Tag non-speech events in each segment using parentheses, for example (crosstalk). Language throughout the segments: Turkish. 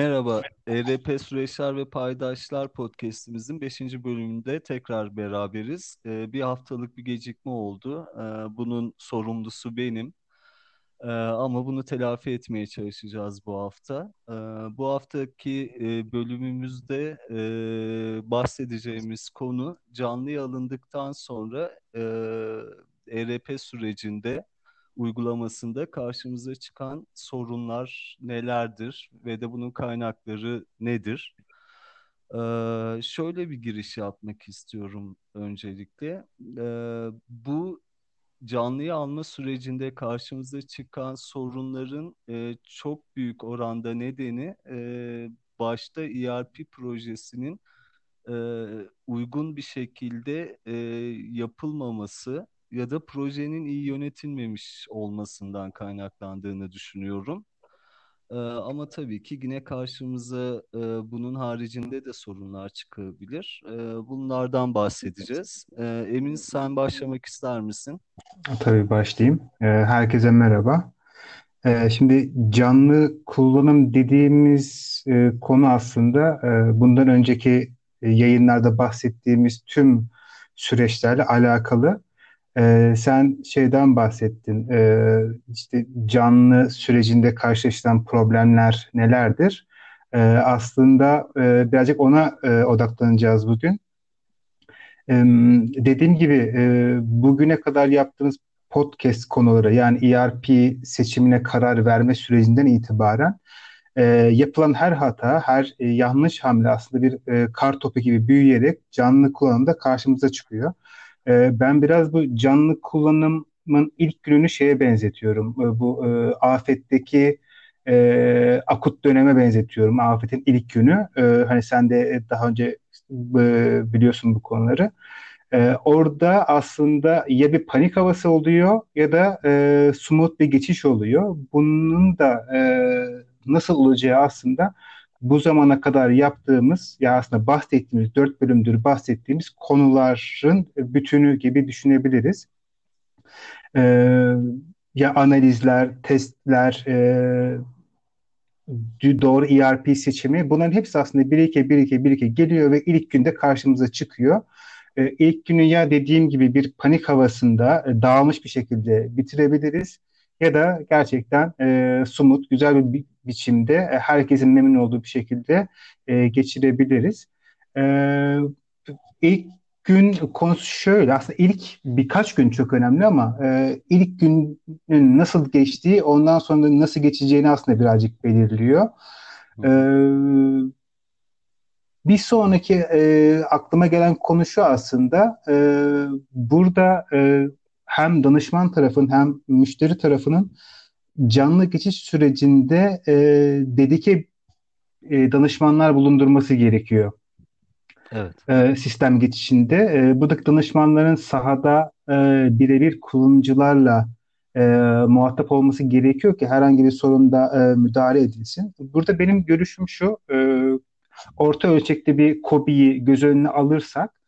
Merhaba, ERP Süreçler ve Paydaşlar podcast'imizin 5. bölümünde tekrar beraberiz. Ee, bir haftalık bir gecikme oldu. Ee, bunun sorumlusu benim. Ee, ama bunu telafi etmeye çalışacağız bu hafta. Ee, bu haftaki e, bölümümüzde e, bahsedeceğimiz konu canlıya alındıktan sonra e, ERP sürecinde uygulamasında karşımıza çıkan sorunlar nelerdir ve de bunun kaynakları nedir? Ee, şöyle bir giriş yapmak istiyorum öncelikle. Ee, bu canlıyı alma sürecinde karşımıza çıkan sorunların e, çok büyük oranda nedeni e, başta ERP projesinin e, uygun bir şekilde e, yapılmaması ya da projenin iyi yönetilmemiş olmasından kaynaklandığını düşünüyorum. Ee, ama tabii ki yine karşımıza e, bunun haricinde de sorunlar çıkabilir. E, bunlardan bahsedeceğiz. E, Emin sen başlamak ister misin? Tabii başlayayım. Ee, herkese merhaba. Şimdi canlı kullanım dediğimiz e, konu aslında e, bundan önceki yayınlarda bahsettiğimiz tüm süreçlerle alakalı. Ee, sen şeyden bahsettin, ee, işte canlı sürecinde karşılaşılan problemler nelerdir? Ee, aslında e, birazcık ona e, odaklanacağız bugün. Ee, dediğim gibi e, bugüne kadar yaptığımız podcast konuları yani ERP seçimine karar verme sürecinden itibaren e, yapılan her hata, her e, yanlış hamle aslında bir e, kar topu gibi büyüyerek canlı kullanımda karşımıza çıkıyor. E, ben biraz bu canlı kullanımın ilk gününü şeye benzetiyorum. E, bu e, afetteki e, akut döneme benzetiyorum. Afetin ilk günü. E, hani sen de daha önce e, biliyorsun bu konuları. E, orada aslında ya bir panik havası oluyor ya da e, smooth bir geçiş oluyor. Bunun da e, nasıl olacağı aslında bu zamana kadar yaptığımız ya aslında bahsettiğimiz dört bölümdür bahsettiğimiz konuların bütünü gibi düşünebiliriz. Ee, ya analizler, testler, e, doğru ERP seçimi bunların hepsi aslında bir iki bir iki bir iki geliyor ve ilk günde karşımıza çıkıyor. Ee, ilk günü ya dediğim gibi bir panik havasında e, dağılmış bir şekilde bitirebiliriz ya da gerçekten e, sumut, güzel bir bi biçimde e, herkesin memnun olduğu bir şekilde e, geçirebiliriz. E, ilk gün konusu şöyle, aslında ilk birkaç gün çok önemli ama e, ilk günün nasıl geçtiği, ondan sonra nasıl geçeceğini aslında birazcık belirliyor. E, bir sonraki e, aklıma gelen konu şu aslında, e, burada e, hem danışman tarafın hem müşteri tarafının canlı geçiş sürecinde e, dedike e, danışmanlar bulundurması gerekiyor. Evet. E, sistem geçişinde. E, buradaki danışmanların sahada e, birebir kullanıcılarla e, muhatap olması gerekiyor ki herhangi bir sorunda e, müdahale edilsin. Burada benim görüşüm şu, e, orta ölçekte bir kobiyi göz önüne alırsak,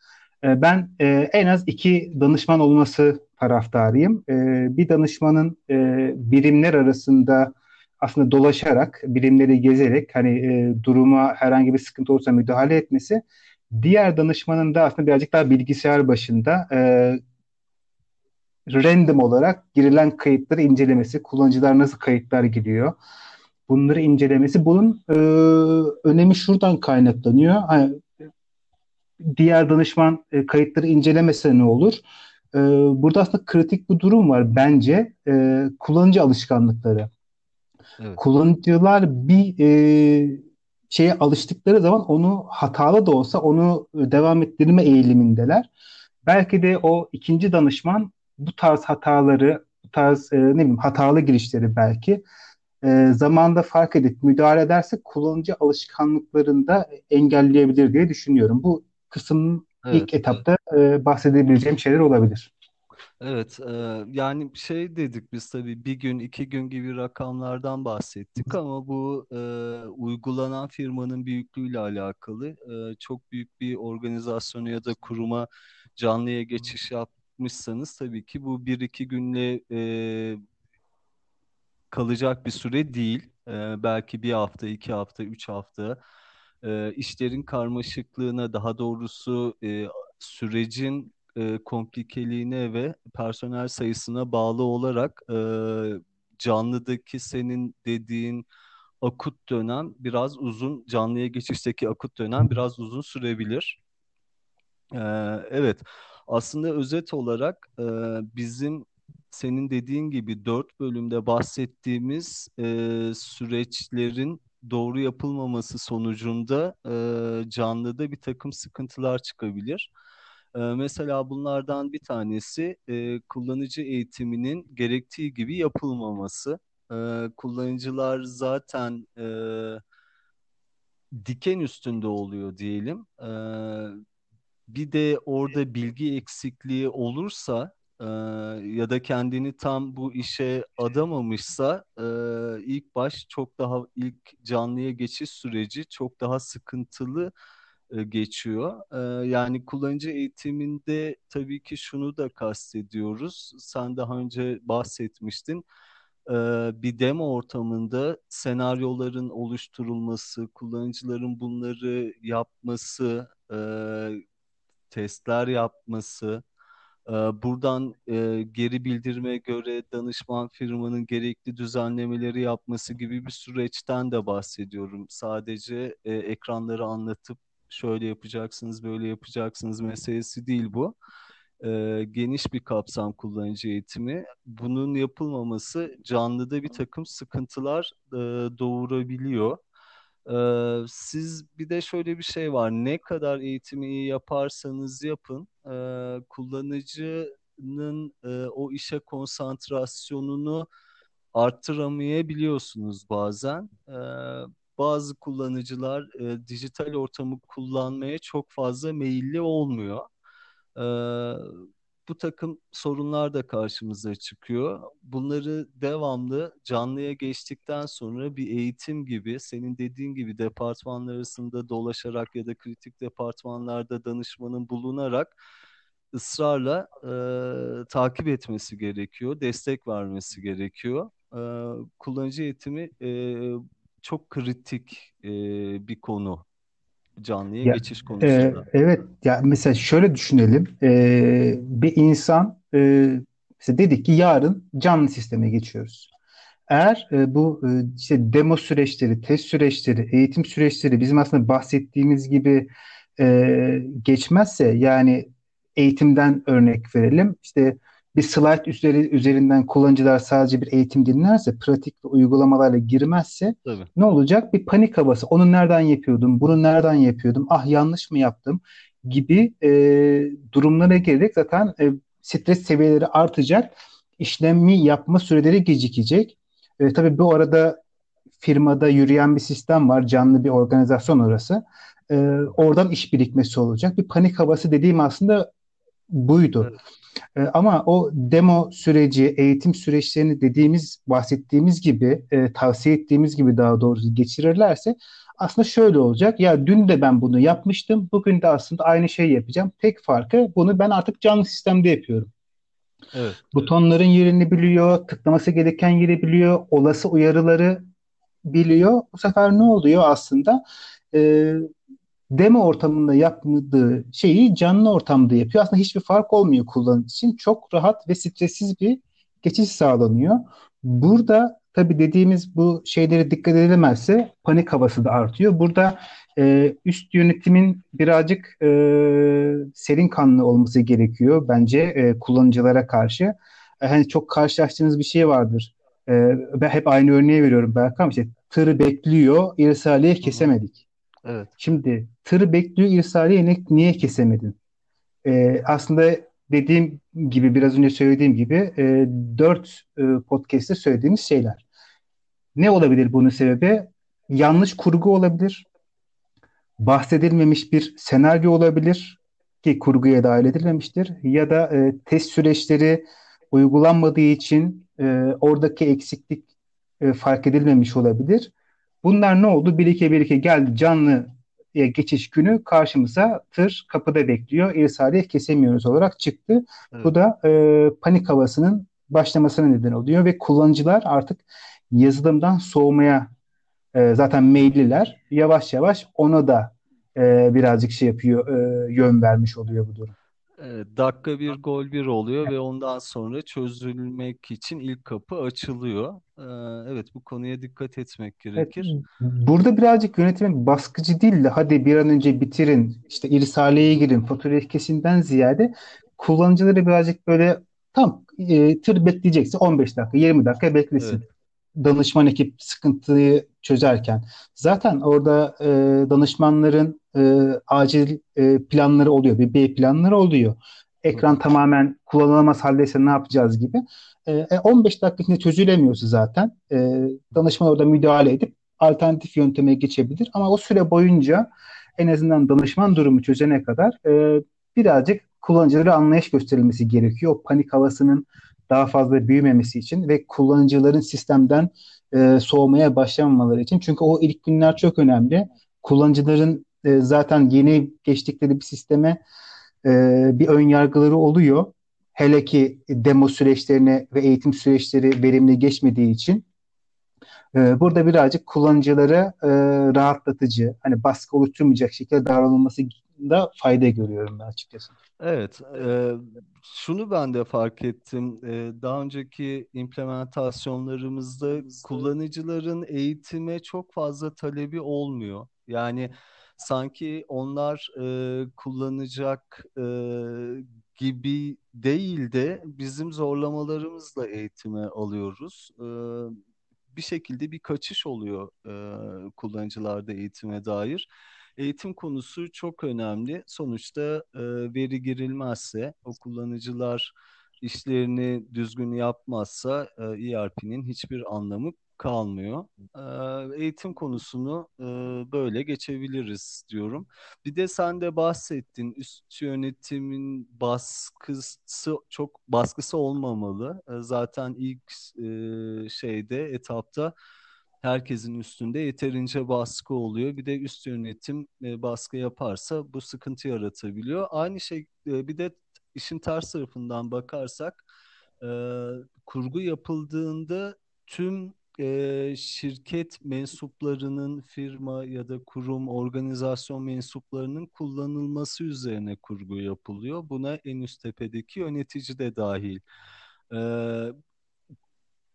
e, ben e, en az iki danışman olması taraftarıyım. E, bir danışmanın e, birimler arasında aslında dolaşarak, birimleri gezerek hani e, duruma herhangi bir sıkıntı olursa müdahale etmesi, diğer danışmanın da aslında birazcık daha bilgisayar başında random olarak girilen kayıtları incelemesi, kullanıcılar nasıl kayıtlar giriyor, bunları incelemesi. Bunun e, önemi şuradan kaynaklanıyor. Hani, diğer danışman e, kayıtları incelemese ne olur? E, burada aslında kritik bir durum var bence. E, kullanıcı alışkanlıkları. Evet. Kullanıcılar bir e, şeye alıştıkları zaman onu hatalı da olsa onu devam ettirme eğilimindeler. Belki de o ikinci danışman bu tarz hataları, bu tarz e, ne bileyim hatalı girişleri belki e, zamanda fark edip müdahale ederse kullanıcı alışkanlıklarında engelleyebilir diye düşünüyorum. Bu kısım evet. ilk etapta e, bahsedebileceğim şeyler olabilir. Evet, e, yani şey dedik biz tabii bir gün, iki gün gibi rakamlardan bahsettik ama bu e, uygulanan firmanın büyüklüğüyle alakalı. E, çok büyük bir organizasyona ya da kuruma canlıya geçiş yapmışsanız tabii ki bu bir iki günle e, kalacak bir süre değil. e, belki bir hafta, iki hafta, üç hafta e, işlerin karmaşıklığına daha doğrusu e, sürecin e, komplikeliğine ve personel sayısına bağlı olarak e, canlıdaki senin dediğin akut dönem biraz uzun, canlıya geçişteki akut dönem biraz uzun sürebilir. Ee, evet, aslında özet olarak e, bizim senin dediğin gibi dört bölümde bahsettiğimiz e, süreçlerin doğru yapılmaması sonucunda e, canlıda bir takım sıkıntılar çıkabilir. E, mesela bunlardan bir tanesi e, kullanıcı eğitiminin gerektiği gibi yapılmaması. E, kullanıcılar zaten e, diken üstünde oluyor diyelim. E, bir de orada bilgi eksikliği olursa e, ya da kendini tam bu işe adamamışsa e, ilk baş çok daha ilk canlıya geçiş süreci çok daha sıkıntılı e, geçiyor. E, yani kullanıcı eğitiminde tabii ki şunu da kastediyoruz. Sen daha önce bahsetmiştin. E, bir demo ortamında senaryoların oluşturulması, kullanıcıların bunları yapması, e, testler yapması, e, buradan e, geri bildirime göre danışman firmanın gerekli düzenlemeleri yapması gibi bir süreçten de bahsediyorum. Sadece e, ekranları anlatıp şöyle yapacaksınız, böyle yapacaksınız meselesi değil bu. Geniş bir kapsam kullanıcı eğitimi. Bunun yapılmaması canlıda bir takım sıkıntılar doğurabiliyor. Siz bir de şöyle bir şey var. Ne kadar eğitimi iyi yaparsanız yapın, kullanıcının o işe konsantrasyonunu arttıramayabiliyorsunuz bazen. Bazı kullanıcılar dijital ortamı kullanmaya çok fazla meyilli olmuyor. Bu takım sorunlar da karşımıza çıkıyor. Bunları devamlı canlıya geçtikten sonra bir eğitim gibi, senin dediğin gibi departmanlar arasında dolaşarak ya da kritik departmanlarda danışmanın bulunarak ısrarla e, takip etmesi gerekiyor, destek vermesi gerekiyor. E, kullanıcı eğitimi e, çok kritik e, bir konu canlıya Ya, geçiş e, konusunda. evet ya mesela şöyle düşünelim E, bir insan e, mesela dedik ki yarın canlı sisteme geçiyoruz. Eğer e, bu e, işte demo süreçleri, test süreçleri, eğitim süreçleri bizim aslında bahsettiğimiz gibi e, geçmezse yani eğitimden örnek verelim. İşte bir slide üzeri, üzerinden kullanıcılar sadece bir eğitim dinlerse, pratik ve uygulamalarla girmezse Tabii. ne olacak? Bir panik havası. Onu nereden yapıyordum? Bunu nereden yapıyordum? Ah yanlış mı yaptım? Gibi e, durumlara gelerek zaten e, stres seviyeleri artacak. İşlemi yapma süreleri gecikecek. E, tabii bu arada firmada yürüyen bir sistem var. Canlı bir organizasyon orası. E, oradan iş birikmesi olacak. Bir panik havası dediğim aslında buydu. Evet. E, ama o demo süreci, eğitim süreçlerini dediğimiz, bahsettiğimiz gibi, e, tavsiye ettiğimiz gibi daha doğrusu geçirirlerse aslında şöyle olacak. Ya dün de ben bunu yapmıştım. Bugün de aslında aynı şeyi yapacağım. Tek farkı bunu ben artık canlı sistemde yapıyorum. Evet, Butonların yerini biliyor, tıklaması gereken yeri biliyor, olası uyarıları biliyor. Bu sefer ne oluyor aslında? Ee, demo ortamında yapmadığı şeyi canlı ortamda yapıyor. Aslında hiçbir fark olmuyor kullanıcı için. Çok rahat ve stressiz bir geçiş sağlanıyor. Burada tabii dediğimiz bu şeylere dikkat edilemezse panik havası da artıyor. Burada e, üst yönetimin birazcık e, serin kanlı olması gerekiyor bence e, kullanıcılara karşı. E, hani çok karşılaştığınız bir şey vardır. E, ben hep aynı örneği veriyorum Berkan. İşte tır bekliyor, irsaliye kesemedik. Evet. Şimdi tırı bekliyor irsaliye ne, niye kesemedin? Ee, aslında dediğim gibi biraz önce söylediğim gibi e, dört e, podcast'te söylediğimiz şeyler. Ne olabilir bunun sebebi? Yanlış kurgu olabilir. Bahsedilmemiş bir senaryo olabilir ki kurguya dahil edilmemiştir. Ya da e, test süreçleri uygulanmadığı için e, oradaki eksiklik e, fark edilmemiş olabilir. Bunlar ne oldu? Bir iki bir iki geldi canlı geçiş günü karşımıza tır kapıda bekliyor. İrsaliye kesemiyoruz olarak çıktı. Evet. Bu da e, panik havasının başlamasına neden oluyor ve kullanıcılar artık yazılımdan soğumaya e, zaten meyilliler. Yavaş yavaş ona da e, birazcık şey yapıyor, e, yön vermiş oluyor bu durum. Evet, dakika bir gol bir oluyor ve ondan sonra çözülmek için ilk kapı açılıyor. Ee, evet bu konuya dikkat etmek gerekir. burada birazcık yönetimin baskıcı değil de hadi bir an önce bitirin, işte irsaleye girin, faturayı kesinden ziyade kullanıcıları birazcık böyle tam e, tır bekleyecekse 15 dakika, 20 dakika Evet, beklesin. danışman ekip sıkıntıyı çözerken. Zaten orada e, danışmanların e, acil e, planları oluyor. Bir B planları oluyor. Ekran tamamen kullanılamaz haldeyse ne yapacağız gibi. E, e, 15 dakika içinde çözülemiyorsa zaten e, danışman orada müdahale edip alternatif yönteme geçebilir. Ama o süre boyunca en azından danışman durumu çözene kadar e, birazcık kullanıcılara anlayış gösterilmesi gerekiyor. O panik havasının daha fazla büyümemesi için ve kullanıcıların sistemden e, soğumaya başlamamaları için. Çünkü o ilk günler çok önemli. Kullanıcıların e, zaten yeni geçtikleri bir sisteme e, bir ön yargıları oluyor. Hele ki demo süreçlerine ve eğitim süreçleri verimli geçmediği için. E, burada birazcık kullanıcılara e, rahatlatıcı, hani baskı oluşturmayacak şekilde davranılması da fayda görüyorum ben açıkçası. Evet, e, şunu ben de fark ettim. E, daha önceki implementasyonlarımızda kullanıcıların eğitime çok fazla talebi olmuyor. Yani sanki onlar e, kullanacak e, gibi değil de bizim zorlamalarımızla eğitime alıyoruz. E, bir şekilde bir kaçış oluyor e, kullanıcılarda eğitime dair. Eğitim konusu çok önemli. Sonuçta e, veri girilmezse, o kullanıcılar işlerini düzgün yapmazsa e, ERP'nin hiçbir anlamı kalmıyor. E, eğitim konusunu e, böyle geçebiliriz diyorum. Bir de sen de bahsettin üst yönetimin baskısı çok baskısı olmamalı. E, zaten ilk e, şeyde etapta herkesin üstünde yeterince baskı oluyor. Bir de üst yönetim e, baskı yaparsa bu sıkıntı yaratabiliyor. Aynı şey e, bir de işin ters tarafından bakarsak e, kurgu yapıldığında tüm e, şirket mensuplarının firma ya da kurum, organizasyon mensuplarının kullanılması üzerine kurgu yapılıyor. Buna en üst tepedeki yönetici de dahil. E,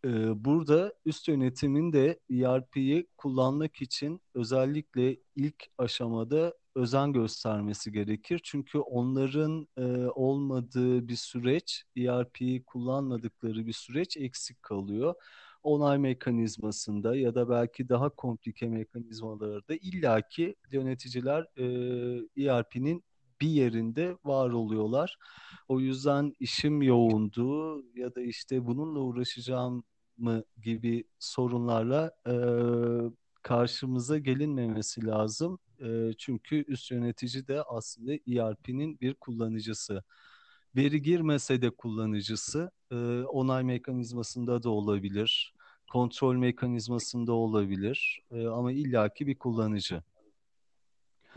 ee, Burada üst yönetimin de ERP'yi kullanmak için özellikle ilk aşamada özen göstermesi gerekir. Çünkü onların e, olmadığı bir süreç, ERP'yi kullanmadıkları bir süreç eksik kalıyor. Onay mekanizmasında ya da belki daha komplike mekanizmalarda illaki yöneticiler e, ERP'nin bir yerinde var oluyorlar. O yüzden işim yoğundu ya da işte bununla uğraşacağım mı gibi sorunlarla e, karşımıza gelinmemesi lazım. E, çünkü üst yönetici de aslında ERP'nin bir kullanıcısı. Veri girmese de kullanıcısı, e, onay mekanizmasında da olabilir, kontrol mekanizmasında olabilir e, ama illaki bir kullanıcı.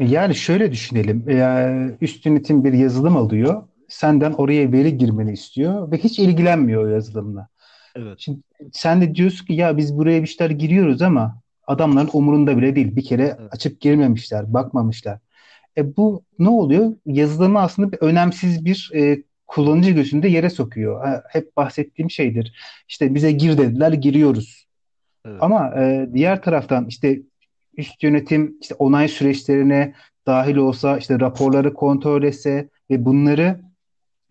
Yani şöyle düşünelim. Ee, üst yönetim bir yazılım alıyor. Senden oraya veri girmeni istiyor ve hiç ilgilenmiyor o yazılımla. Evet, Şimdi sen de diyorsun ki ya biz buraya bir şeyler giriyoruz ama adamların umurunda bile değil. Bir kere evet, açıp girmemişler, bakmamışlar. E bu ne oluyor? Yazılımı aslında bir önemsiz bir e, kullanıcı gözünde yere sokuyor. Ha, hep bahsettiğim şeydir. İşte bize gir dediler, giriyoruz. evet, Ama e, diğer taraftan işte üst yönetim işte onay süreçlerine dahil olsa, işte raporları kontrol etse ve bunları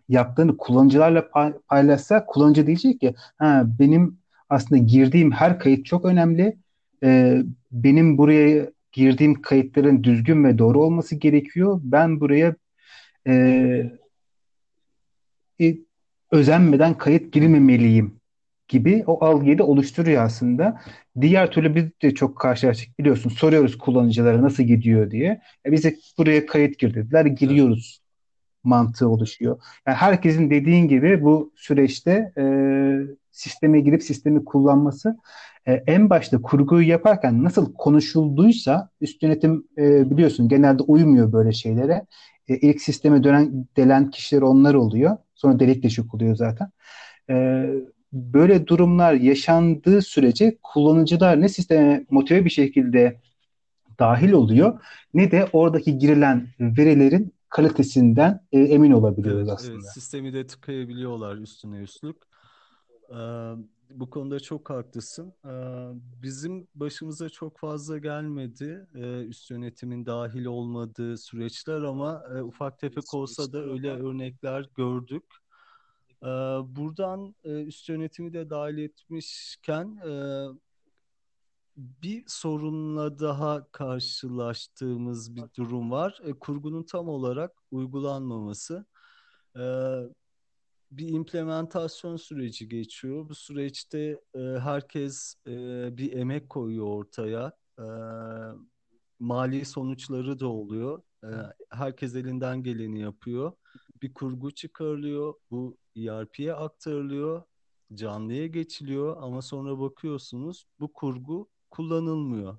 yaptığını kullanıcılarla pay- paylaşsa kullanıcı diyecek ki ha, benim aslında girdiğim her kayıt çok önemli. Ee, benim buraya girdiğim kayıtların düzgün ve doğru olması gerekiyor. Ben buraya e, e, özenmeden kayıt girmemeliyim gibi o algıyı da oluşturuyor aslında. Diğer türlü biz de çok karşılaştık biliyorsun. Soruyoruz kullanıcılara nasıl gidiyor diye. E, bize buraya kayıt gir dediler. evet, Giriyoruz mantığı oluşuyor. Yani herkesin dediğin gibi bu süreçte e, sisteme girip sistemi kullanması e, en başta kurguyu yaparken nasıl konuşulduysa üst yönetim e, biliyorsun genelde uymuyor böyle şeylere. E, ilk sisteme dönen delen kişiler onlar oluyor. Sonra delik deşik oluyor zaten. E, böyle durumlar yaşandığı sürece kullanıcılar ne sisteme motive bir şekilde dahil oluyor ne de oradaki girilen verilerin kalitesinden e, emin olabiliyoruz Evet, aslında. evet sistemi de tıkayabiliyorlar üstüne üstlük. Ee, bu konuda çok haklısın. Ee, bizim başımıza çok fazla gelmedi ee, üst yönetimin dahil olmadığı süreçler ama e, ufak tefek olsa da öyle örnekler gördük. Ee, buradan e, üst yönetimi de dahil etmişken e, bir sorunla daha karşılaştığımız bir durum var. E, kurgunun tam olarak uygulanmaması. E, bir implementasyon süreci geçiyor. Bu süreçte e, herkes e, bir emek koyuyor ortaya. E, mali sonuçları da oluyor. E, herkes elinden geleni yapıyor. Bir kurgu çıkarılıyor. Bu ERP'ye aktarılıyor. Canlıya geçiliyor ama sonra bakıyorsunuz bu kurgu kullanılmıyor.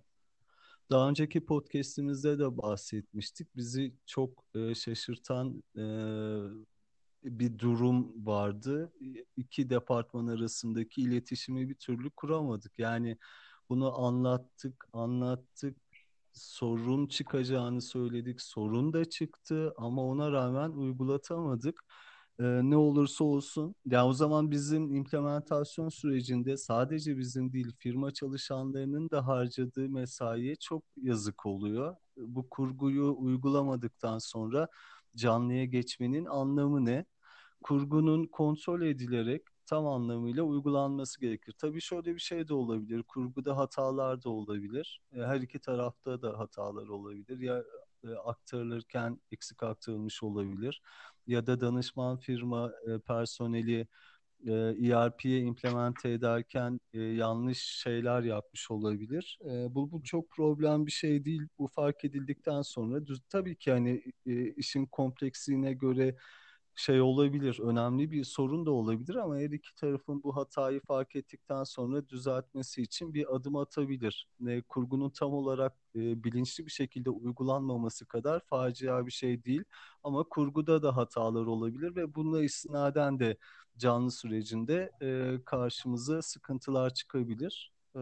Daha önceki podcast'imizde de bahsetmiştik. Bizi çok e, şaşırtan e, bir durum vardı. İki departman arasındaki iletişimi bir türlü kuramadık. Yani bunu anlattık, anlattık, sorun çıkacağını söyledik, sorun da çıktı ama ona rağmen uygulatamadık. Ee, ne olursa olsun, ya o zaman bizim implementasyon sürecinde sadece bizim değil, firma çalışanlarının da harcadığı mesaiye çok yazık oluyor. Bu kurguyu uygulamadıktan sonra canlıya geçmenin anlamı ne? Kurgunun kontrol edilerek tam anlamıyla uygulanması gerekir. Tabii şöyle bir şey de olabilir. Kurguda hatalar da olabilir. E, her iki tarafta da hatalar olabilir. Ya e, aktarılırken eksik aktarılmış olabilir. Ya da danışman firma e, personeli ERP'ye implemente ederken yanlış şeyler yapmış olabilir. Bu, bu çok problem bir şey değil. Bu fark edildikten sonra düz, tabii ki hani işin kompleksliğine göre şey olabilir, önemli bir sorun da olabilir ama her iki tarafın bu hatayı fark ettikten sonra düzeltmesi için bir adım atabilir. Ne kurgunun tam olarak e, bilinçli bir şekilde uygulanmaması kadar facia bir şey değil ama kurguda da hatalar olabilir ve bununla istinaden de canlı sürecinde e, karşımıza sıkıntılar çıkabilir. E,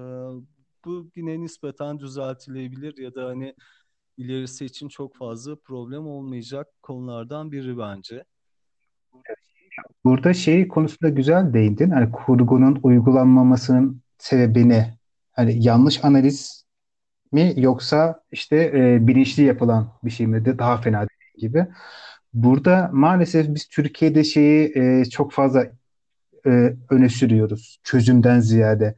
bu yine nispeten düzeltilebilir ya da hani ilerisi için çok fazla problem olmayacak konulardan biri bence. Burada şey konusunda güzel değindin. Hani kurgunun uygulanmamasının sebebini hani yanlış analiz mi yoksa işte e, bilinçli yapılan bir şey mi de daha fena gibi. Burada maalesef biz Türkiye'de şeyi e, çok fazla e, öne sürüyoruz çözümden ziyade.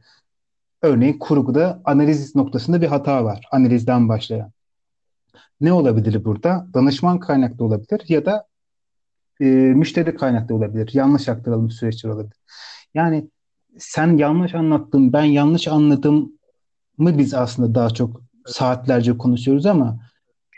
Örneğin kurguda analiz noktasında bir hata var. Analizden başlayan. Ne olabilir burada? Danışman kaynaklı olabilir ya da e, müşteri kaynaklı olabilir. Yanlış aktarılmış süreçler olabilir. Yani sen yanlış anlattın, ben yanlış anladım mı biz aslında daha çok saatlerce konuşuyoruz ama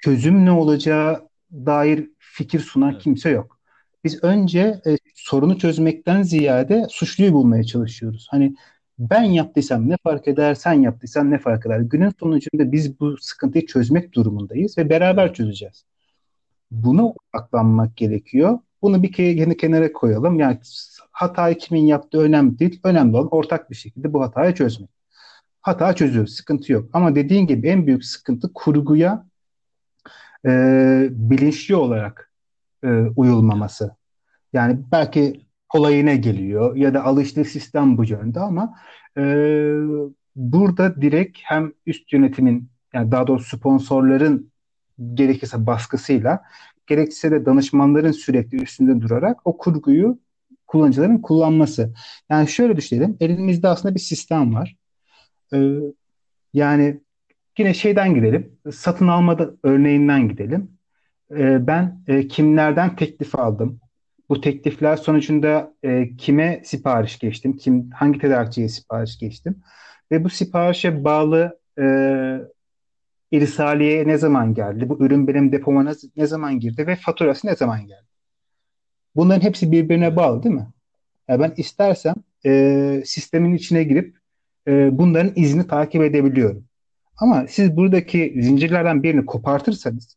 çözüm ne olacağı dair fikir sunan evet. kimse yok. Biz önce e, sorunu çözmekten ziyade suçluyu bulmaya çalışıyoruz. Hani ben yaptıysam ne fark eder, sen yaptıysan ne fark eder? Günün sonucunda biz bu sıkıntıyı çözmek durumundayız ve beraber çözeceğiz. Buna odaklanmak gerekiyor. Bunu bir kere kenara koyalım. Yani hatayı kimin yaptığı önemli değil. Önemli olan ortak bir şekilde bu hatayı çözmek. Hata çözüyoruz. Sıkıntı yok. Ama dediğin gibi en büyük sıkıntı kurguya e, bilinçli olarak e, uyulmaması. Yani belki kolayına geliyor ya da alıştığı sistem bu yönde ama e, burada direkt hem üst yönetimin yani daha doğrusu sponsorların gerekirse baskısıyla gerekirse de danışmanların sürekli üstünde durarak o kurguyu kullanıcıların kullanması. Yani şöyle düşünelim. Elimizde aslında bir sistem var. Ee, yani yine şeyden gidelim. Satın alma örneğinden gidelim. Ee, ben e, kimlerden teklif aldım? Bu teklifler sonucunda e, kime sipariş geçtim? Kim hangi tedarikçiye sipariş geçtim? Ve bu siparişe bağlı e, irsaliye ne zaman geldi? Bu ürün benim depoma ne zaman girdi ve faturası ne zaman geldi? Bunların hepsi birbirine bağlı değil mi? Yani ben istersem e, sistemin içine girip e, bunların izini takip edebiliyorum. Ama siz buradaki zincirlerden birini kopartırsanız,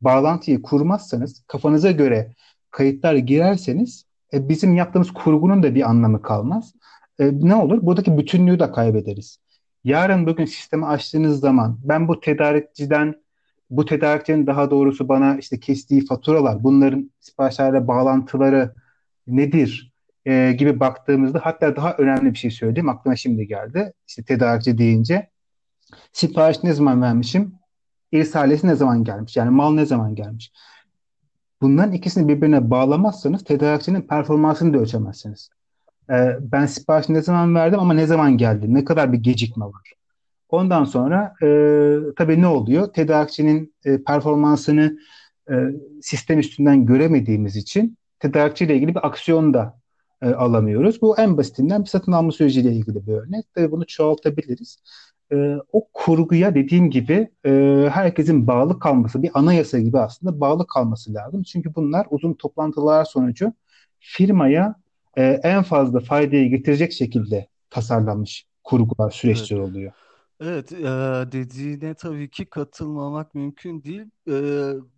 bağlantıyı kurmazsanız, kafanıza göre kayıtlar girerseniz e, bizim yaptığımız kurgunun da bir anlamı kalmaz. e, ne olur? Buradaki bütünlüğü de kaybederiz. Yarın bugün sistemi açtığınız zaman ben bu tedarikçiden bu tedarikçinin daha doğrusu bana işte kestiği faturalar, bunların siparişlerle bağlantıları nedir e, gibi baktığımızda hatta daha önemli bir şey söyleyeyim aklıma şimdi geldi. İşte tedarikçi deyince sipariş ne zaman vermişim? İrsalesi ne zaman gelmiş? Yani mal ne zaman gelmiş? Bunların ikisini birbirine bağlamazsanız tedarikçinin performansını da ölçemezsiniz. Ee, ben sipariş ne zaman verdim ama ne zaman geldi? Ne kadar bir gecikme var? Ondan sonra e, tabii ne oluyor? Tedarikçinin e, performansını e, sistem üstünden göremediğimiz için tedarikçiyle ilgili bir aksiyon da e, alamıyoruz. Bu en basitinden bir satın alma süreciyle ilgili bir örnek. Tabii bunu çoğaltabiliriz. E, o kurguya dediğim gibi e, herkesin bağlı kalması, bir anayasa gibi aslında bağlı kalması lazım. Çünkü bunlar uzun toplantılar sonucu firmaya e, en fazla faydayı getirecek şekilde tasarlanmış kurgular, süreçler Evet. oluyor. Evet, e, dediğine tabii ki katılmamak mümkün değil. E,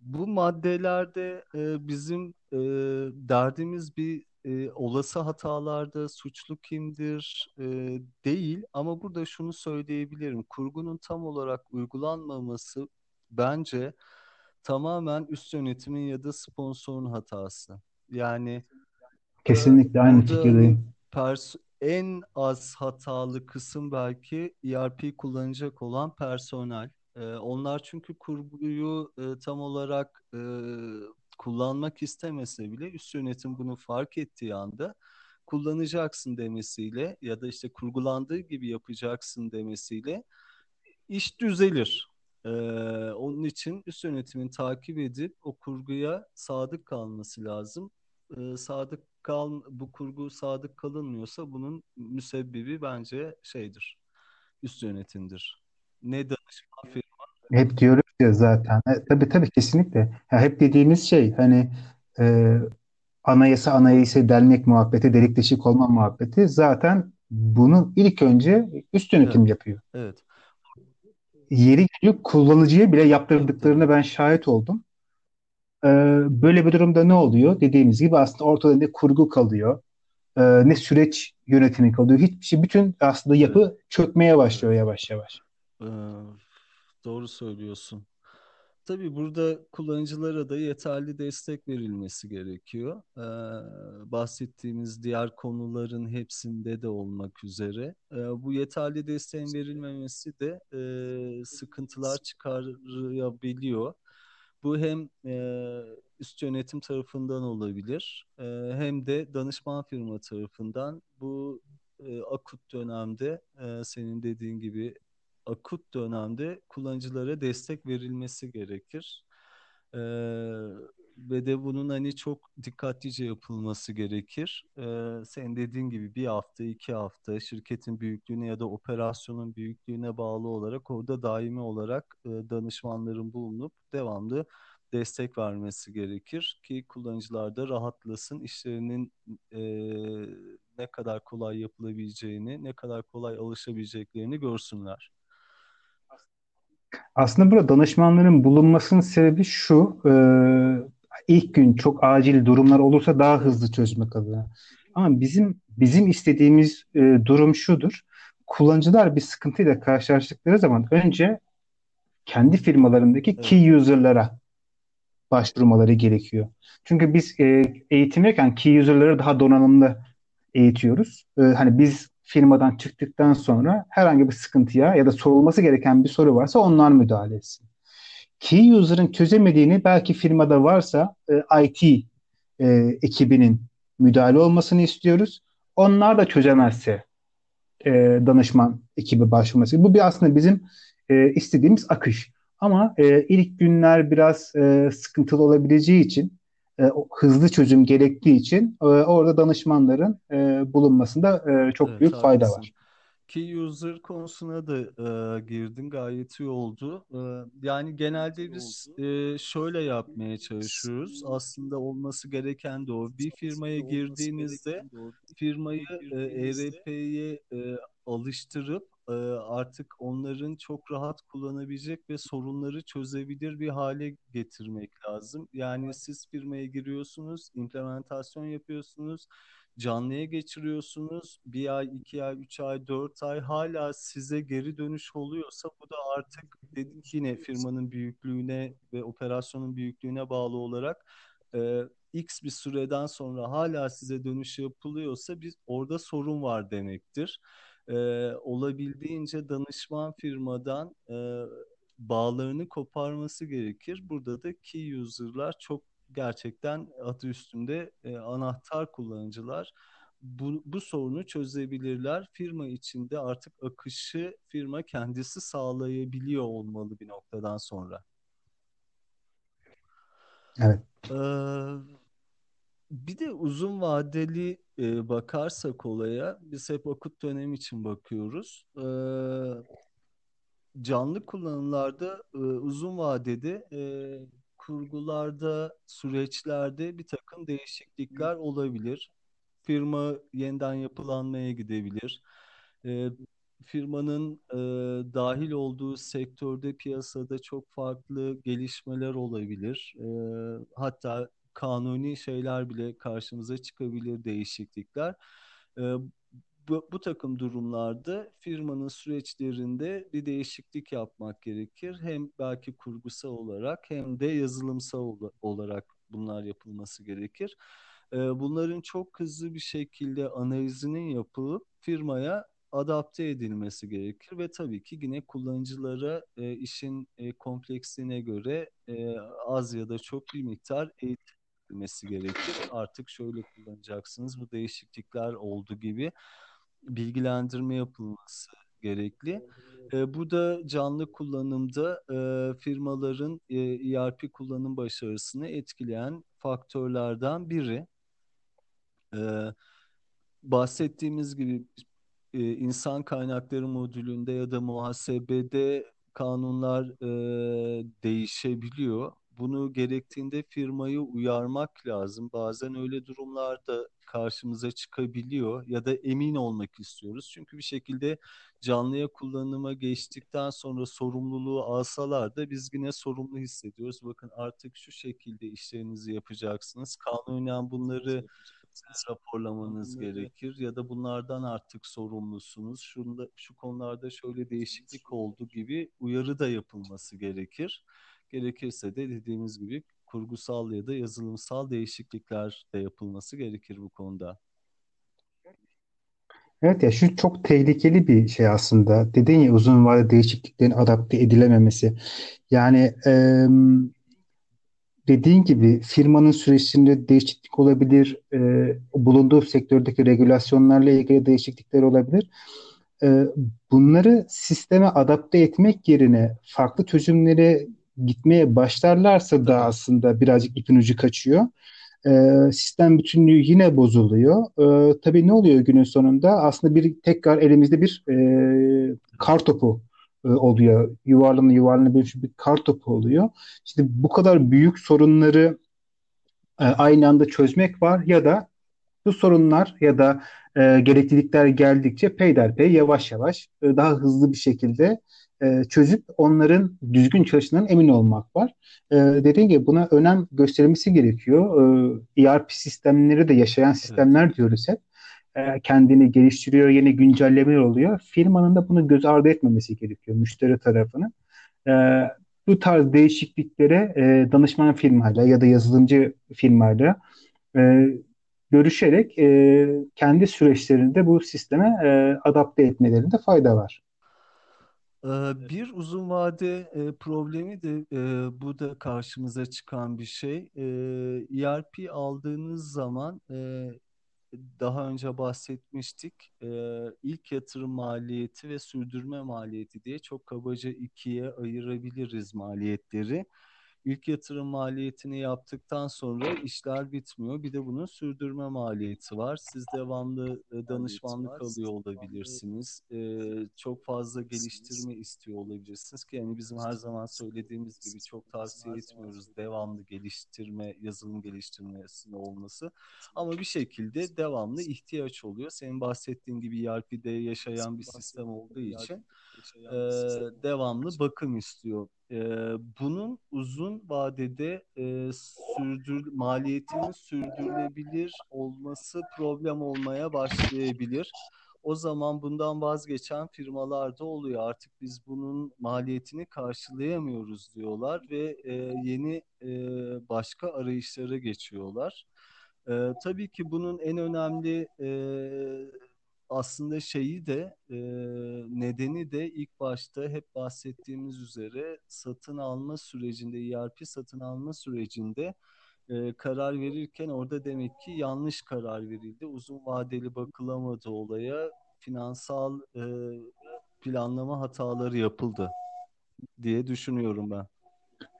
bu maddelerde e, bizim e, derdimiz bir e, olası hatalarda suçlu kimdir e, değil. Ama burada şunu söyleyebilirim. Kurgunun tam olarak uygulanmaması bence tamamen üst yönetimin ya da sponsorun hatası. Yani Kesinlikle aynı Burada fikirdeyim. pers en az hatalı kısım belki ERP kullanacak olan personel. Ee, onlar çünkü kurguyu e, tam olarak e, kullanmak istemese bile üst yönetim bunu fark ettiği anda kullanacaksın demesiyle ya da işte kurgulandığı gibi yapacaksın demesiyle iş düzelir. Ee, onun için üst yönetimin takip edip o kurguya sadık kalması lazım. Ee, sadık kal bu kurgu sadık kalınmıyorsa bunun müsebbibi bence şeydir. Üst yönetimdir. Ne danışman firma. Hep diyoruz ya zaten. E, tabii tabii kesinlikle. Ya hep dediğimiz şey hani e, anayasa anayasa delmek muhabbeti, delik deşik olma muhabbeti zaten bunu ilk önce üst Evet. yönetim yapıyor. Evet. Yeri geliyor kullanıcıya bile yaptırdıklarına ben şahit oldum. E, böyle bir durumda ne oluyor? Dediğimiz gibi aslında ortada ne kurgu kalıyor, e, ne süreç yönetimi kalıyor. Hiçbir şey, bütün aslında Evet. yapı çökmeye başlıyor yavaş yavaş. Ee, doğru söylüyorsun. Tabii burada kullanıcılara da yeterli destek verilmesi gerekiyor. Ee, bahsettiğimiz diğer konuların hepsinde de olmak üzere. Ee, bu yeterli desteğin verilmemesi de e, sıkıntılar çıkarabiliyor. Bu hem e, üst yönetim tarafından olabilir, e, hem de danışman firma tarafından. Bu e, akut dönemde e, senin dediğin gibi akut dönemde kullanıcılara destek verilmesi gerekir. Ee, ve de bunun hani çok dikkatlice yapılması gerekir. Ee, senin dediğin gibi bir hafta, iki hafta şirketin büyüklüğüne ya da operasyonun büyüklüğüne bağlı olarak orada daimi olarak e, danışmanların bulunup devamlı destek vermesi gerekir ki kullanıcılar da rahatlasın, işlerinin e, ne kadar kolay yapılabileceğini, ne kadar kolay alışabileceklerini görsünler. Aslında burada danışmanların bulunmasının sebebi şu, e, ilk gün çok acil durumlar olursa daha hızlı çözmek adına. Ama bizim bizim istediğimiz e, durum şudur. Kullanıcılar bir sıkıntıyla karşılaştıkları zaman önce kendi firmalarındaki evet, key user'lara başvurmaları gerekiyor. Çünkü biz e, eğitim verirken key user'ları daha donanımlı eğitiyoruz. E, hani biz firmadan çıktıktan sonra herhangi bir sıkıntıya ya da sorulması gereken bir soru varsa onlar müdahale etsin. Key user'ın çözemediğini belki firmada varsa e, IT e, ekibinin müdahale olmasını istiyoruz. Onlar da çözemezse e, danışman ekibi başvurması. Bu bir aslında bizim e, istediğimiz akış. Ama e, ilk günler biraz e, sıkıntılı olabileceği için e, hızlı çözüm gerektiği için e, orada danışmanların e, bulunmasında e, çok evet büyük fayda var. Key user konusuna da e, girdin gayet iyi oldu. E, yani genelde biz e, şöyle yapmaya çalışıyoruz. Aslında olması gereken de o. Bir firmaya girdiğinizde firmayı e, ERP'ye e, alıştırıp e, artık onların çok rahat kullanabilecek ve sorunları çözebilir bir hale getirmek lazım. Yani siz firmaya giriyorsunuz, implementasyon yapıyorsunuz canlıya geçiriyorsunuz. Bir ay, iki ay, üç ay, dört ay hala size geri dönüş oluyorsa bu da artık dedik yine firmanın büyüklüğüne ve operasyonun büyüklüğüne bağlı olarak e, X bir süreden sonra hala size dönüş yapılıyorsa biz orada sorun var demektir. E, olabildiğince danışman firmadan e, bağlarını koparması gerekir. Burada da key user'lar çok gerçekten adı üstünde e, anahtar kullanıcılar. Bu, bu sorunu çözebilirler. Firma içinde artık akışı firma kendisi sağlayabiliyor olmalı bir noktadan sonra. Evet. Ee, bir de uzun vadeli e, bakarsak olaya, biz hep akut dönem için bakıyoruz. Ee, canlı kullanımlarda e, uzun vadede e, kurgularda, süreçlerde bir takım değişiklikler olabilir. Firma yeniden yapılanmaya gidebilir. E, firmanın e, dahil olduğu sektörde, piyasada çok farklı gelişmeler olabilir. E, hatta kanuni şeyler bile karşımıza çıkabilir, değişiklikler. E, bu, bu takım durumlarda firmanın süreçlerinde bir değişiklik yapmak gerekir. Hem belki kurgusal olarak hem de yazılımsal olarak bunlar yapılması gerekir. Ee, bunların çok hızlı bir şekilde analizinin yapılıp firmaya adapte edilmesi gerekir ve tabii ki yine kullanıcılara e, işin e, kompleksliğine göre e, az ya da çok bir miktar eğitilmesi gerekir. Artık şöyle kullanacaksınız bu değişiklikler oldu gibi bilgilendirme yapılması gerekli. E, bu da canlı kullanımda e, firmaların e, ERP kullanım başarısını etkileyen faktörlerden biri. E, bahsettiğimiz gibi e, insan kaynakları modülünde ya da muhasebede kanunlar e, değişebiliyor. Bunu gerektiğinde firmayı uyarmak lazım. Bazen öyle durumlarda karşımıza çıkabiliyor ya da emin olmak istiyoruz. Çünkü bir şekilde canlıya kullanıma geçtikten sonra sorumluluğu alsalar da biz yine sorumlu hissediyoruz. Bakın artık şu şekilde işlerinizi yapacaksınız. Kanunen bunları siz raporlamanız gerekir ya da bunlardan artık sorumlusunuz. Şunda, şu konularda şöyle değişiklik oldu gibi uyarı da yapılması gerekir. Gerekirse de dediğimiz gibi kurgusal ya da yazılımsal değişiklikler de yapılması gerekir bu konuda. Evet ya şu çok tehlikeli bir şey aslında. Dedin ya uzun vadeli değişikliklerin adapte edilememesi. Yani e, dediğin gibi firmanın süreçlerinde değişiklik olabilir. E, bulunduğu sektördeki regülasyonlarla ilgili değişiklikler olabilir. E, bunları sisteme adapte etmek yerine farklı çözümlere gitmeye başlarlarsa da aslında birazcık ipin ucu kaçıyor. E, sistem bütünlüğü yine bozuluyor. E, tabii ne oluyor günün sonunda? Aslında bir tekrar elimizde bir e, kar topu e, oluyor. Yuvarlana yuvarlana bir, bir kar topu oluyor. İşte bu kadar büyük sorunları e, aynı anda çözmek var ya da bu sorunlar ya da e, gereklilikler geldikçe peyderpey yavaş yavaş e, daha hızlı bir şekilde e, çözüp onların düzgün çalıştığından emin olmak var. E, dediğim gibi buna önem gösterilmesi gerekiyor. E, ERP sistemleri de yaşayan sistemler evet. diyoruz hep. E, kendini geliştiriyor, yeni güncellemeler oluyor. Firmanın da bunu göz ardı etmemesi gerekiyor, müşteri tarafının. E, bu tarz değişikliklere e, danışman firmayla ya da yazılımcı firmayla e, görüşerek e, kendi süreçlerinde bu sisteme e, adapte etmelerinde fayda var. Ee, bir uzun vade e, problemi de e, bu da karşımıza çıkan bir şey. ERP e aldığınız zaman daha önce bahsetmiştik. İlk yatırım maliyeti ve sürdürme maliyeti diye çok kabaca ikiye ayırabiliriz maliyetleri. İlk yatırım maliyetini yaptıktan sonra işler bitmiyor. Bir de bunun sürdürme maliyeti var. Siz devamlı e, danışmanlık alıyor olabilirsiniz. Ee, çok fazla geliştirme istiyor olabilirsiniz ki yani bizim her zaman söylediğimiz gibi çok tavsiye etmiyoruz devamlı geliştirme, yazılım geliştirmesinde olması. Ama bir şekilde devamlı ihtiyaç oluyor. Senin bahsettiğin gibi ERP'de yaşayan bir sistem olduğu için e, devamlı bakım istiyor. E, bunun uzun vadede e, sürdür maliyetinin sürdürülebilir olması problem olmaya başlayabilir. O zaman bundan vazgeçen firmalar da oluyor. Artık biz bunun maliyetini karşılayamıyoruz diyorlar ve e, yeni e, başka arayışlara geçiyorlar. E, tabii ki bunun en önemli e, aslında şeyi de e, nedeni de ilk başta hep bahsettiğimiz üzere satın alma sürecinde ERP satın alma sürecinde e, karar verirken orada demek ki yanlış karar verildi. Uzun vadeli bakılamadı olaya. Finansal e, planlama hataları yapıldı diye düşünüyorum ben.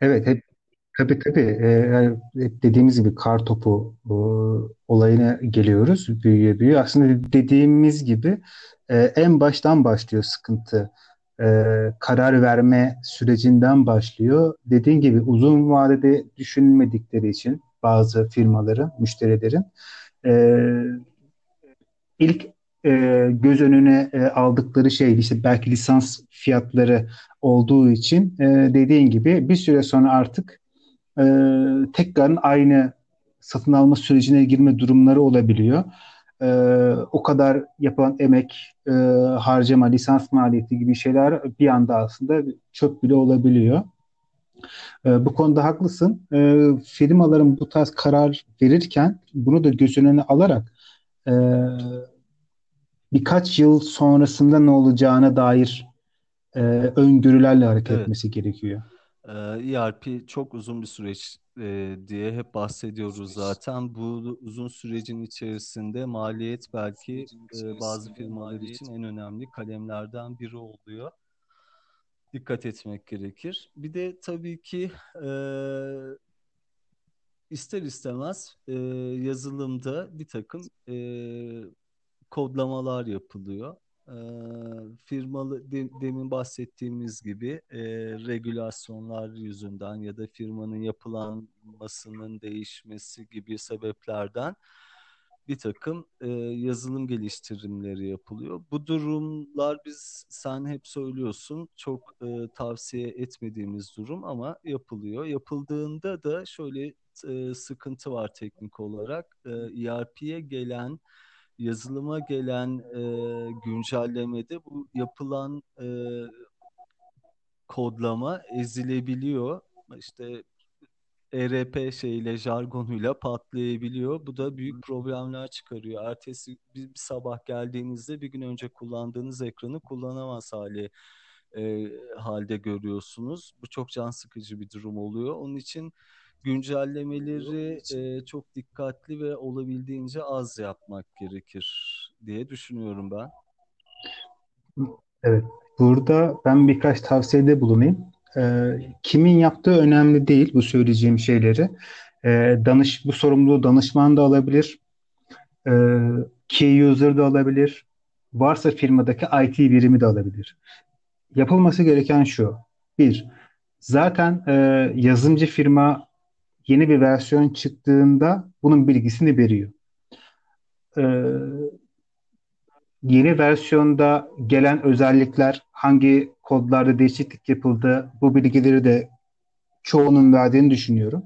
Evet, hep tabii tabii ee, dediğimiz gibi kar topu e, olayına geliyoruz. Büyüye büyüye. Aslında dediğimiz gibi e, en baştan başlıyor sıkıntı. E, karar verme sürecinden başlıyor. Dediğin gibi uzun vadede düşünmedikleri için bazı firmaların, müşterilerin e, ilk e, göz önüne e, aldıkları şey işte belki lisans fiyatları olduğu için e, dediğin gibi bir süre sonra artık e, tekrar aynı satın alma sürecine girme durumları olabiliyor. E, o kadar yapılan emek, e, harcama, lisans maliyeti gibi şeyler bir anda aslında çöp bile olabiliyor. E, bu konuda haklısın. E, firmaların bu tarz karar verirken bunu da göz önüne alarak e, birkaç yıl sonrasında ne olacağına dair e, öngörülerle hareket Evet. etmesi gerekiyor. ERP ee, e çok uzun bir süreç e, diye hep bahsediyoruz zaten. Bu uzun sürecin içerisinde maliyet belki e, bazı firmalar için en önemli kalemlerden biri oluyor. Dikkat etmek gerekir. Bir de tabii ki e, ister istemez e, yazılımda bir takım e, kodlamalar yapılıyor. E, firmalı de, demin bahsettiğimiz gibi e, regülasyonlar yüzünden ya da firmanın yapılanmasının değişmesi gibi sebeplerden bir takım e, yazılım geliştirimleri yapılıyor. Bu durumlar biz sen hep söylüyorsun çok e, tavsiye etmediğimiz durum ama yapılıyor. Yapıldığında da şöyle e, sıkıntı var teknik olarak. E, ERP'ye gelen yazılıma gelen e, güncellemede bu yapılan e, kodlama ezilebiliyor. İşte ERP şeyle jargonuyla patlayabiliyor. Bu da büyük problemler çıkarıyor. Ertesi bir sabah geldiğinizde bir gün önce kullandığınız ekranı kullanamaz hale e, halde görüyorsunuz. Bu çok can sıkıcı bir durum oluyor. Onun için güncellemeleri e, çok dikkatli ve olabildiğince az yapmak gerekir diye düşünüyorum ben. Evet. Burada ben birkaç tavsiyede bulunayım. E, kimin yaptığı önemli değil bu söyleyeceğim şeyleri. E, danış bu sorumluluğu danışman da alabilir. E, key user da alabilir. Varsa firmadaki IT birimi de alabilir. Yapılması gereken şu. Bir, zaten e, yazılımcı firma yeni bir versiyon çıktığında bunun bilgisini veriyor. Ee, yeni versiyonda gelen özellikler, hangi kodlarda değişiklik yapıldı, bu bilgileri de çoğunun verdiğini düşünüyorum.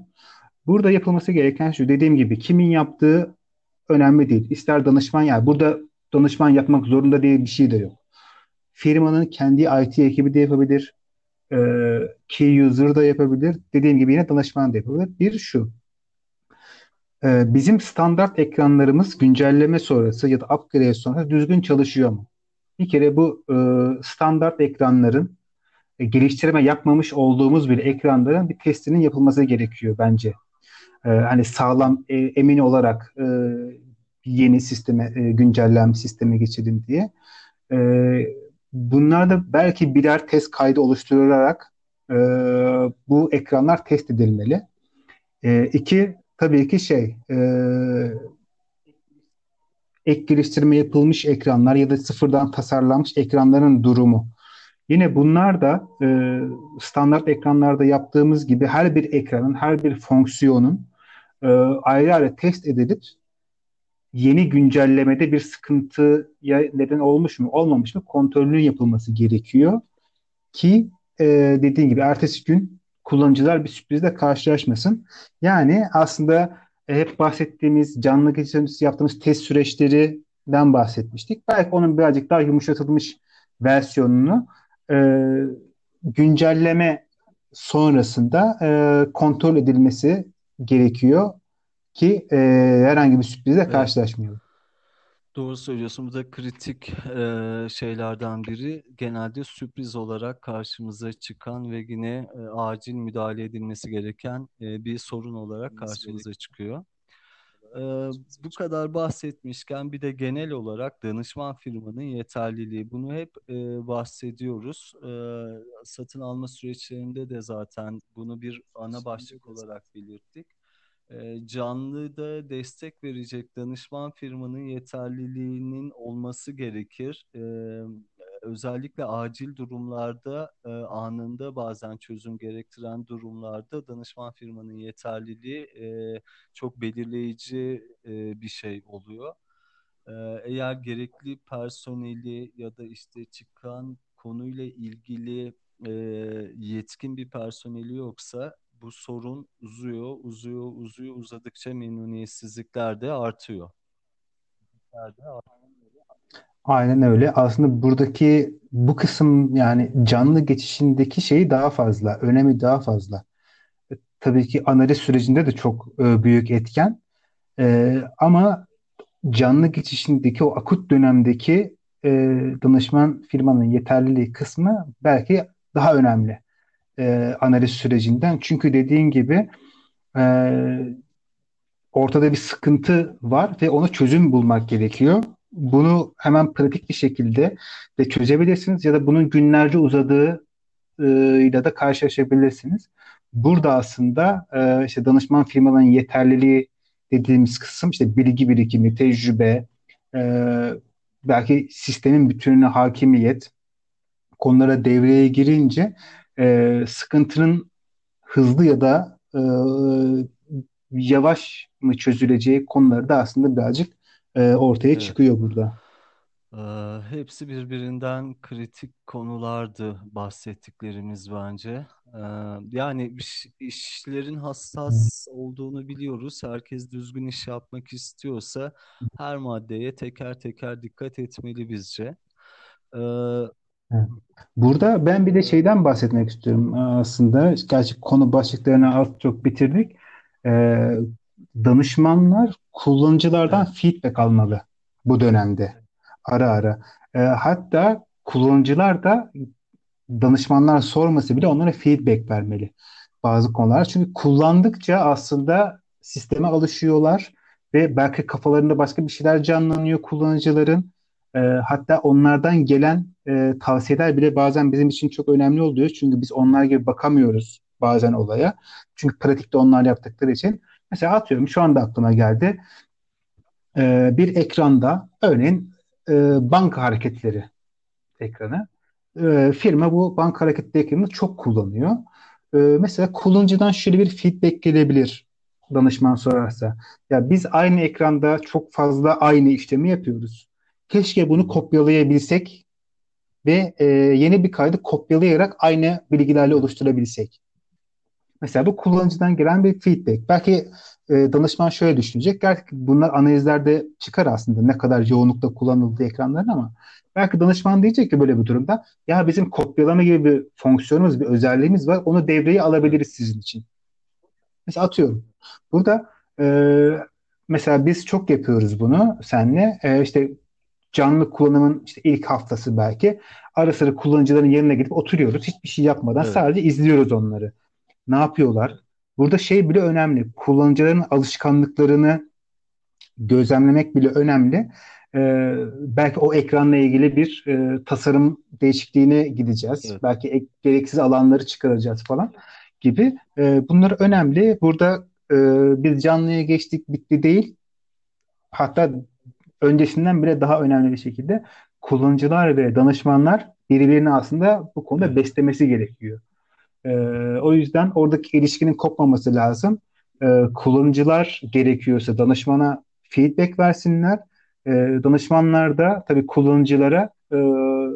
Burada yapılması gereken şu, dediğim gibi kimin yaptığı önemli değil. İster danışman yani burada danışman yapmak zorunda değil bir şey de yok. Firmanın kendi IT ekibi de yapabilir e, key user da yapabilir. Dediğim gibi yine danışman da yapabilir. Bir şu. E, bizim standart ekranlarımız güncelleme sonrası ya da upgrade sonrası düzgün çalışıyor mu? Bir kere bu e, standart ekranların e, geliştirme yapmamış olduğumuz bir ekranların bir testinin yapılması gerekiyor bence. E, hani sağlam e, emin olarak e, yeni sisteme e, güncelleme sisteme geçelim diye. E, Bunlar da belki birer test kaydı oluşturularak e, bu ekranlar test edilmeli. E, iki, tabii ki şey e, ek geliştirme yapılmış ekranlar ya da sıfırdan tasarlanmış ekranların durumu. Yine bunlar da e, standart ekranlarda yaptığımız gibi her bir ekranın, her bir fonksiyonun e, ayrı ayrı test edilip yeni güncellemede bir sıkıntıya neden olmuş mu olmamış mı kontrolünün yapılması gerekiyor ki e, dediğin gibi ertesi gün kullanıcılar bir sürprizle karşılaşmasın. Yani aslında e, hep bahsettiğimiz canlı geçirmesi yaptığımız test süreçlerinden bahsetmiştik. Belki onun birazcık daha yumuşatılmış versiyonunu e, güncelleme sonrasında e, kontrol edilmesi gerekiyor ki e, herhangi bir sürprizle Evet. karşılaşmayalım. Doğru söylüyorsun. Bu da kritik e, şeylerden biri. Genelde sürpriz olarak karşımıza çıkan ve yine e, acil müdahale edilmesi gereken e, bir sorun olarak karşımıza çıkıyor. E, bu kadar bahsetmişken bir de genel olarak danışman firmanın yeterliliği. Bunu hep e, bahsediyoruz. E, satın alma süreçlerinde de zaten bunu bir ana başlık olarak belirttik. E, canlıda destek verecek danışman firmanın yeterliliğinin olması gerekir. Özellikle acil durumlarda anında bazen çözüm gerektiren durumlarda danışman firmanın yeterliliği çok belirleyici bir şey oluyor. Eğer gerekli personeli ya da işte çıkan konuyla ilgili yetkin bir personeli yoksa bu sorun uzuyor, uzuyor, uzuyor. Uzadıkça memnuniyetsizlikler de artıyor. Aynen öyle. Aslında buradaki bu kısım yani canlı geçişindeki şeyi daha fazla, önemi daha fazla. E, Tabii ki analiz sürecinde de çok e, büyük etken. E, ama canlı geçişindeki o akut dönemdeki e, danışman firmanın yeterliliği kısmı belki daha önemli e, analiz sürecinden. Çünkü dediğin gibi e, ortada bir sıkıntı var ve ona çözüm bulmak gerekiyor. Bunu hemen pratik bir şekilde de çözebilirsiniz ya da bunun günlerce uzadığı ile de karşılaşabilirsiniz. Burada aslında e, işte danışman firmaların yeterliliği dediğimiz kısım işte bilgi birikimi, tecrübe, e, belki sistemin bütününe hakimiyet konulara devreye girince e, sıkıntının hızlı ya da e, yavaş mı çözüleceği konuları da aslında birazcık e, ortaya Evet. çıkıyor burada. Ee, hepsi birbirinden kritik konulardı bahsettiklerimiz bence. Ee, yani iş- işlerin hassas olduğunu biliyoruz. Herkes düzgün iş yapmak istiyorsa her maddeye teker teker dikkat etmeli bizce. Ee, Evet. Burada ben bir de şeyden bahsetmek istiyorum e, aslında. Gerçi konu başlıklarını az çok bitirdik. Ee, danışmanlar kullanıcılardan evet, feedback almalı bu dönemde ara ara. Ee, hatta kullanıcılar da danışmanlar sorması bile onlara feedback vermeli bazı konular. Çünkü kullandıkça aslında sisteme alışıyorlar ve belki kafalarında başka bir şeyler canlanıyor kullanıcıların. Ee, hatta onlardan gelen e, tavsiyeler bile bazen bizim için çok önemli oluyor. Çünkü biz onlar gibi bakamıyoruz bazen olaya. Çünkü pratikte onlar yaptıkları için. Mesela atıyorum şu anda aklıma geldi. Ee, bir ekranda örneğin e, banka hareketleri ekranı. E, firma bu banka hareketli ekranını çok kullanıyor. E, mesela kullanıcıdan şöyle bir feedback gelebilir danışman sorarsa. Ya biz aynı ekranda çok fazla aynı işlemi yapıyoruz. Keşke bunu kopyalayabilsek ve e, yeni bir kaydı kopyalayarak aynı bilgilerle oluşturabilsek. Mesela bu kullanıcıdan gelen bir feedback. Belki e, danışman şöyle düşünecek. Gerçi bunlar analizlerde çıkar aslında ne kadar yoğunlukta kullanıldığı ekranların ama belki danışman diyecek ki böyle bir durumda ya bizim kopyalama gibi bir fonksiyonumuz, bir özelliğimiz var. Onu devreye alabiliriz sizin için. Mesela atıyorum. Burada e, mesela biz çok yapıyoruz bunu senle. E, işte canlı kullanımın işte ilk haftası belki. Ara sıra kullanıcıların yerine gidip oturuyoruz. Hiçbir şey yapmadan evet, sadece izliyoruz onları. Ne yapıyorlar? Burada şey bile önemli. Kullanıcıların alışkanlıklarını gözlemlemek bile önemli. Ee, belki o ekranla ilgili bir e, tasarım değişikliğine gideceğiz. evet. Belki ek- gereksiz alanları çıkaracağız falan gibi. Ee, bunlar önemli. Burada e, biz canlıya geçtik bitti değil. Hatta öncesinden bile daha önemli bir şekilde kullanıcılar ve danışmanlar birbirini aslında bu konuda beslemesi gerekiyor. Ee, o yüzden oradaki ilişkinin kopmaması lazım. Ee, kullanıcılar gerekiyorsa danışmana feedback versinler. Ee, danışmanlar da tabii kullanıcılara e,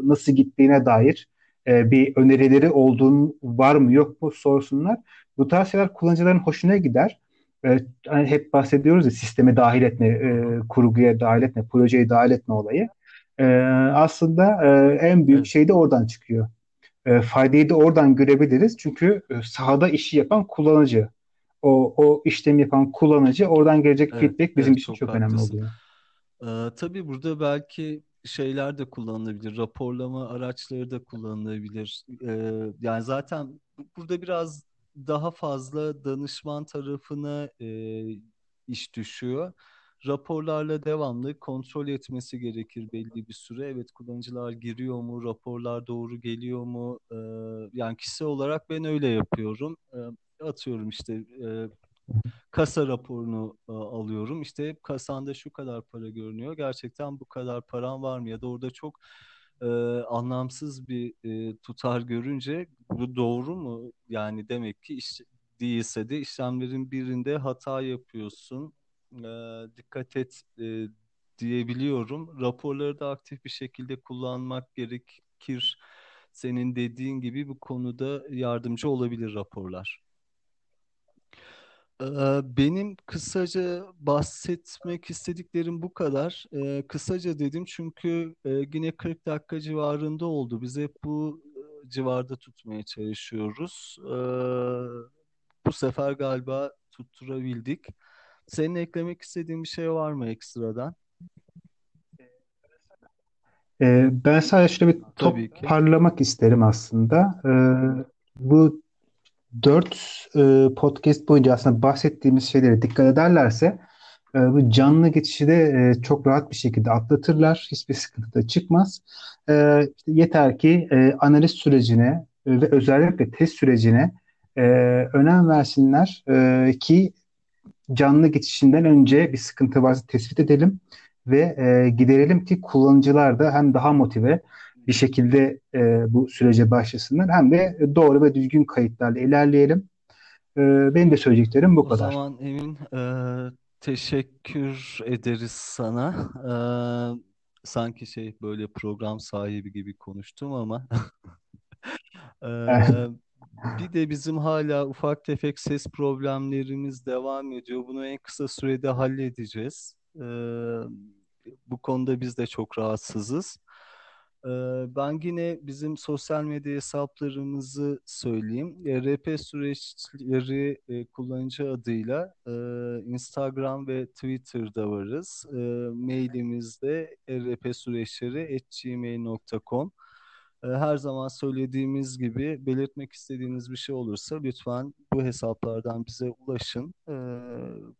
nasıl gittiğine dair e, bir önerileri olduğun var mı yok mu sorsunlar. Bu tarz şeyler kullanıcıların hoşuna gider. E, hani hep bahsediyoruz ya sisteme dahil etme, e, kurguya dahil etme, projeye dahil etme olayı. E, aslında e, en büyük şey de oradan çıkıyor. E, faydayı da oradan görebiliriz. Çünkü e, sahada işi yapan kullanıcı. O, o işlemi yapan kullanıcı oradan gelecek Evet, feedback bizim evet için çok çok önemli haklısın. oluyor. Ee, tabii burada belki şeyler de kullanılabilir. Raporlama araçları da kullanılabilir. Ee, yani zaten bu- burada biraz daha fazla danışman tarafına e, iş düşüyor. Raporlarla devamlı kontrol etmesi gerekir belli bir süre. Evet kullanıcılar giriyor mu, raporlar doğru geliyor mu? Ee, yani kişisel olarak ben öyle yapıyorum. Ee, atıyorum işte e, kasa raporunu e, alıyorum. İşte kasanda şu kadar para görünüyor. Gerçekten bu kadar paran var mı? Ya da orada çok e, anlamsız bir e, tutar görünce bu doğru mu? Yani demek ki iş, değilse de işlemlerin birinde hata yapıyorsun. E, dikkat et e, diyebiliyorum. Raporları da aktif bir şekilde kullanmak gerekir. Senin dediğin gibi bu konuda yardımcı olabilir raporlar. Benim kısaca bahsetmek istediklerim bu kadar. Kısaca dedim çünkü yine 40 dakika civarında oldu. Biz hep bu civarda tutmaya çalışıyoruz. Bu sefer galiba tutturabildik. Senin eklemek istediğin bir şey var mı ekstradan? Ben sadece şöyle bir Tabii ki. toparlamak isterim aslında. Bu dört e, podcast boyunca aslında bahsettiğimiz şeylere dikkat ederlerse e, bu canlı geçişi de e, çok rahat bir şekilde atlatırlar. Hiçbir sıkıntı da çıkmaz. E, işte yeter ki e, analiz sürecine e, ve özellikle test sürecine e, önem versinler e, ki canlı geçişinden önce bir sıkıntı varsa tespit edelim ve e, giderelim ki kullanıcılar da hem daha motive bir şekilde e, bu sürece başlasınlar hem de doğru ve düzgün kayıtlarla ilerleyelim. E, benim de söyleyeceklerim bu O kadar. zaman Emin e, teşekkür ederiz sana. E, sanki şey böyle program sahibi gibi konuştum ama Ee, (laughs) (laughs) bir de bizim hala ufak tefek ses problemlerimiz devam ediyor. Bunu en kısa sürede halledeceğiz. Ee, bu konuda biz de çok rahatsızız. Ee, ben yine bizim sosyal medya hesaplarımızı söyleyeyim. RP süreçleri kullanıcı adıyla Instagram ve Twitter'da varız. Mailimizde rpsüreçleri@gmail.com. Her zaman söylediğimiz gibi belirtmek istediğiniz bir şey olursa lütfen bu hesaplardan bize ulaşın.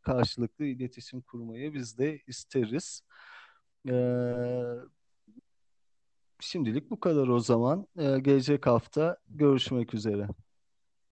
Karşılıklı iletişim kurmayı biz de isteriz. E, şimdilik bu kadar o zaman. E, gelecek hafta görüşmek üzere.